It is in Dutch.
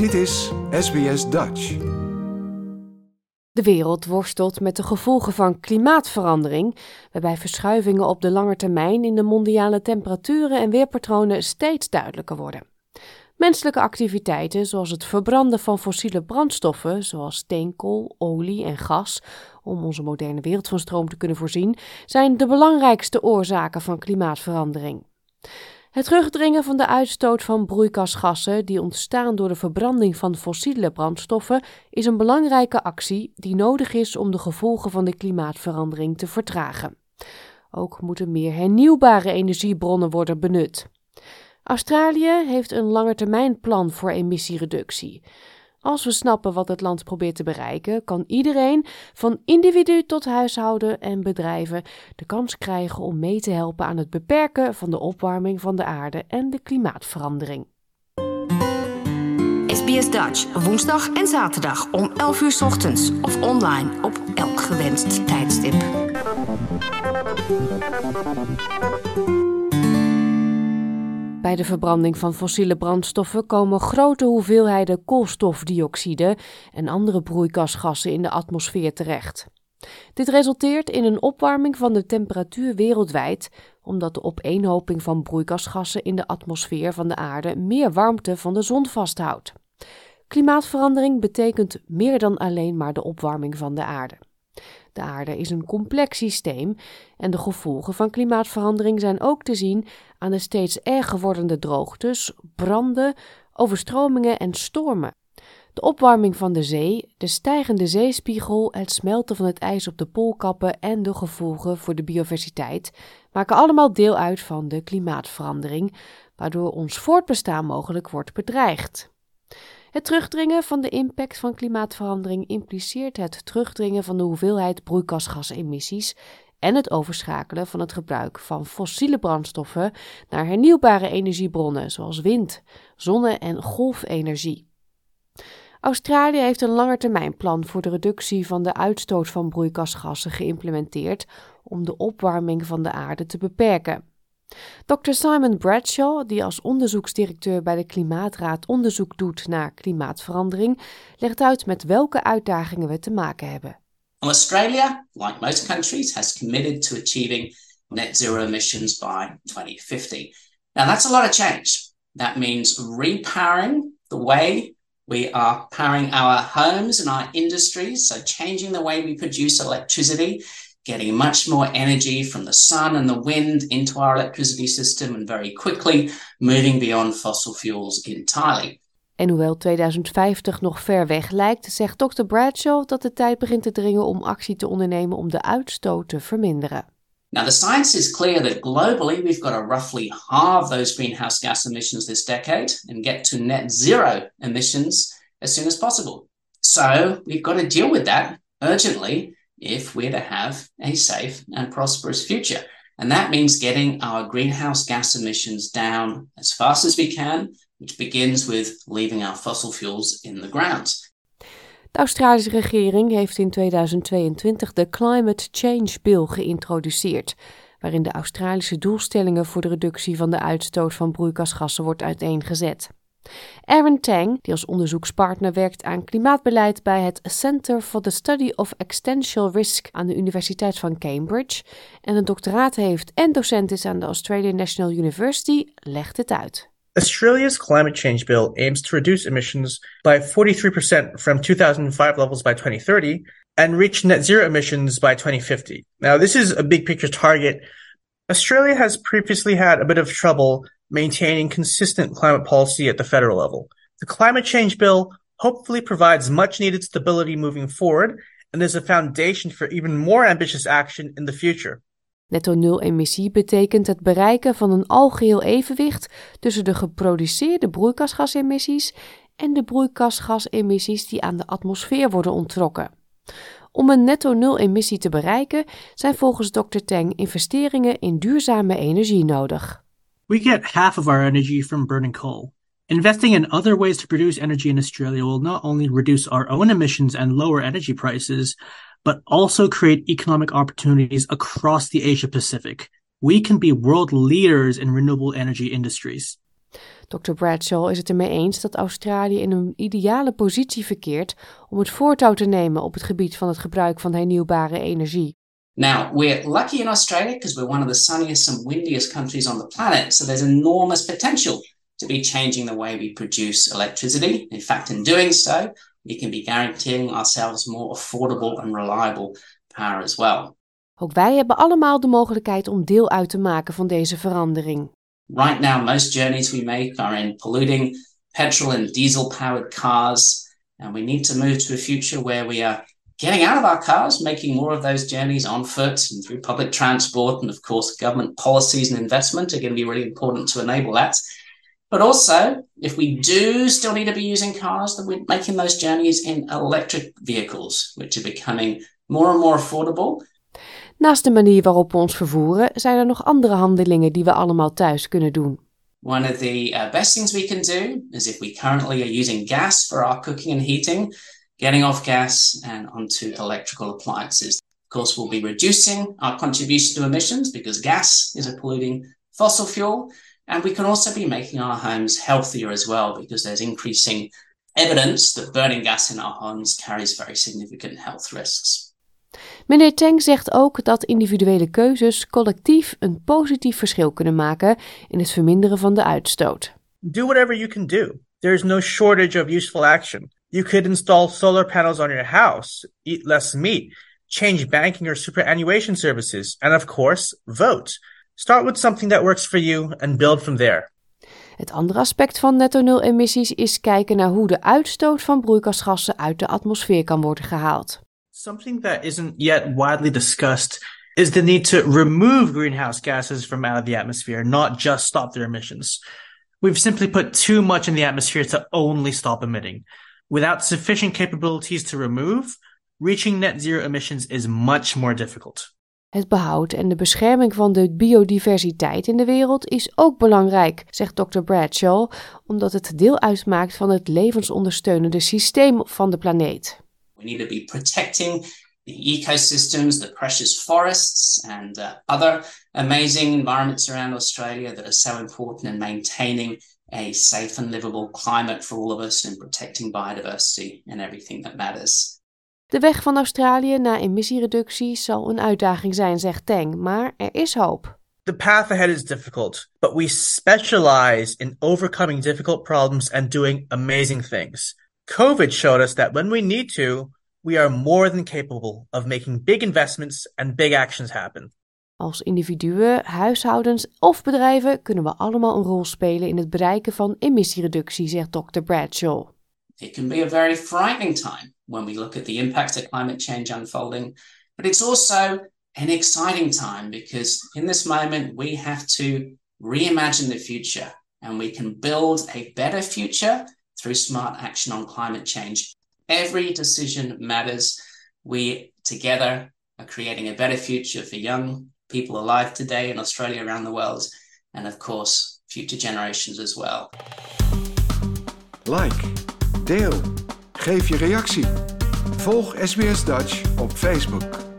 Dit is SBS Dutch. De wereld worstelt met de gevolgen van klimaatverandering, waarbij verschuivingen op de lange termijn in de mondiale temperaturen en weerpatronen steeds duidelijker worden. Menselijke activiteiten, zoals het verbranden van fossiele brandstoffen, zoals steenkool, olie en gas, om onze moderne wereld van stroom te kunnen voorzien, zijn de belangrijkste oorzaken van klimaatverandering. Het terugdringen van de uitstoot van broeikasgassen die ontstaan door de verbranding van fossiele brandstoffen is een belangrijke actie die nodig is om de gevolgen van de klimaatverandering te vertragen. Ook moeten meer hernieuwbare energiebronnen worden benut. Australië heeft een langetermijnplan voor emissiereductie. Als we snappen wat het land probeert te bereiken, kan iedereen, van individu tot huishouden en bedrijven, de kans krijgen om mee te helpen aan het beperken van de opwarming van de aarde en de klimaatverandering. SBS Dutch, woensdag en zaterdag om 11 uur ochtends of online op elk gewenst tijdstip. Bij de verbranding van fossiele brandstoffen komen grote hoeveelheden koolstofdioxide en andere broeikasgassen in de atmosfeer terecht. Dit resulteert in een opwarming van de temperatuur wereldwijd, omdat de opeenhoping van broeikasgassen in de atmosfeer van de aarde meer warmte van de zon vasthoudt. Klimaatverandering betekent meer dan alleen maar de opwarming van de aarde. De aarde is een complex systeem en de gevolgen van klimaatverandering zijn ook te zien aan de steeds erger wordende droogtes, branden, overstromingen en stormen. De opwarming van de zee, de stijgende zeespiegel, het smelten van het ijs op de poolkappen en de gevolgen voor de biodiversiteit maken allemaal deel uit van de klimaatverandering, waardoor ons voortbestaan mogelijk wordt bedreigd. Het terugdringen van de impact van klimaatverandering impliceert het terugdringen van de hoeveelheid broeikasgasemissies en het overschakelen van het gebruik van fossiele brandstoffen naar hernieuwbare energiebronnen zoals wind, zonne- en golfenergie. Australië heeft een langetermijnplan voor de reductie van de uitstoot van broeikasgassen geïmplementeerd om de opwarming van de aarde te beperken. Dr. Simon Bradshaw, die als onderzoeksdirecteur bij de Klimaatraad onderzoek doet naar klimaatverandering, legt uit met welke uitdagingen we te maken hebben. Australia, like most countries, has committed to achieving net zero emissions by 2050. Now, that's a lot of change. That means repowering the way we are powering our homes and our industries, so changing the way we produce electricity getting much more energy from the sun and the wind into our electricity system and very quickly moving beyond fossil fuels entirely. En hoewel 2050 nog ver weg lijkt, zegt Dr. Bradshaw dat de tijd begint te dringen om actie te ondernemen om de uitstoot te verminderen. Now, the science is clear that globally we've got to roughly halve those greenhouse gas emissions this decade and get to net zero emissions as soon as possible. So, we've got to deal with that urgently if we're to have a safe and prosperous future. And that means getting our greenhouse gas emissions down as fast as we can, which begins with leaving our fossil fuels in the ground. De Australische regering heeft in 2022 de Climate Change Bill geïntroduceerd, waarin de Australische doelstellingen voor de reductie van de uitstoot van broeikasgassen wordt uiteengezet. Aaron Tang, die als onderzoekspartner werkt aan klimaatbeleid bij het Center for the Study of Existential Risk aan de Universiteit van Cambridge en een doctoraat heeft en docent is aan de Australian National University, legt het uit. Australia's climate change bill aims to reduce emissions by 43% from 2005 levels by 2030 and reach net zero emissions by 2050. Now, this is a big picture target. Australia has previously had a bit of trouble maintaining consistent climate policy at the federal level. The climate change bill hopefully provides much needed stability moving forward and is a foundation for even more ambitious action in the future. Netto nul emissie betekent het bereiken van een algeheel evenwicht tussen de geproduceerde broeikasgasemissies en de broeikasgasemissies die aan de atmosfeer worden onttrokken. Om een netto nul emissie te bereiken zijn volgens Dr. Tang investeringen in duurzame energie nodig. We get half of our energy from burning coal. Investing in other ways to produce energy in Australia will not only reduce our own emissions and lower energy prices, but also create economic opportunities across the Asia Pacific. We can be world leaders in renewable energy industries. Dr. Bradshaw is het ermee eens dat Australië in een ideale positie verkeert om het voortouw te nemen op het gebied van het gebruik van hernieuwbare energie. Now, we're lucky in Australia because we're one of the sunniest and windiest countries on the planet, so there's enormous potential to be changing the way we produce electricity. In fact, in doing so, we can be guaranteeing ourselves more affordable and reliable power as well. Ook wij hebben allemaal de mogelijkheid om deel uit te maken van deze verandering. Right now, most journeys we make are in polluting petrol and diesel powered cars, and we need to move to a future where we are getting out of our cars, making more of those journeys on foot and through public transport. And of course, government policies and investment are going to be really important to enable that. But also, if we do still need to be using cars, then we're making those journeys in electric vehicles, which are becoming more and more affordable. Naast de manier waarop we ons vervoeren, zijn er nog andere handelingen die we allemaal thuis kunnen doen. One of the uh, best things we can do is if we currently are using gas for our cooking and heating, getting off gas and onto electrical appliances. Of course, we'll be reducing our contribution to emissions because gas is a polluting fossil fuel. And we can also be making our homes healthier as well because there's increasing evidence that burning gas in our homes carries very significant health risks. Meneer Teng zegt ook dat individuele keuzes collectief een positief verschil kunnen maken in het verminderen van de uitstoot. Do whatever you can do. There is no shortage of useful action. You could install solar panels on your house, eat less meat, change banking or superannuation services, and of course, vote. Start with something that works for you and build from there. Het andere aspect van netto nul emissies is kijken naar hoe de uitstoot van broeikasgassen uit de atmosfeer kan worden gehaald. Something that isn't yet widely discussed is the need to remove greenhouse gases from out of the atmosphere, not just stop their emissions. We've simply put too much in the atmosphere to only stop emitting. Without sufficient capabilities to remove, reaching net zero emissions is much more difficult. Het behoud en de bescherming van de biodiversiteit in de wereld is ook belangrijk, zegt Dr. Bradshaw, omdat het deel uitmaakt van het levensondersteunende systeem van de planeet. We need to be protecting the ecosystems, the precious forests, and uh, other amazing environments around Australia that are so important in maintaining a safe and livable climate for all of us and protecting biodiversity and everything that matters. De weg van Australië naar emissiereductie zal een uitdaging zijn, zegt Tang, maar er is hoop. The path ahead is difficult, but we specialize in overcoming difficult problems and doing amazing things. COVID showed us that when we need to, we are more than capable of making big investments and big actions happen. Als individuen, huishoudens of bedrijven kunnen we allemaal een rol spelen in het bereiken van emissiereductie, zegt Dr. Bradshaw. It can be a very frightening time when we look at the impact of climate change unfolding, but it's also an exciting time because in this moment we have to reimagine the future and we can build a better future through smart action on climate change. Every decision matters. We together are creating a better future for young people alive today in Australia, around the world, and of course, future generations as well. Like, deel, geef je reactie. Volg SBS Dutch op Facebook.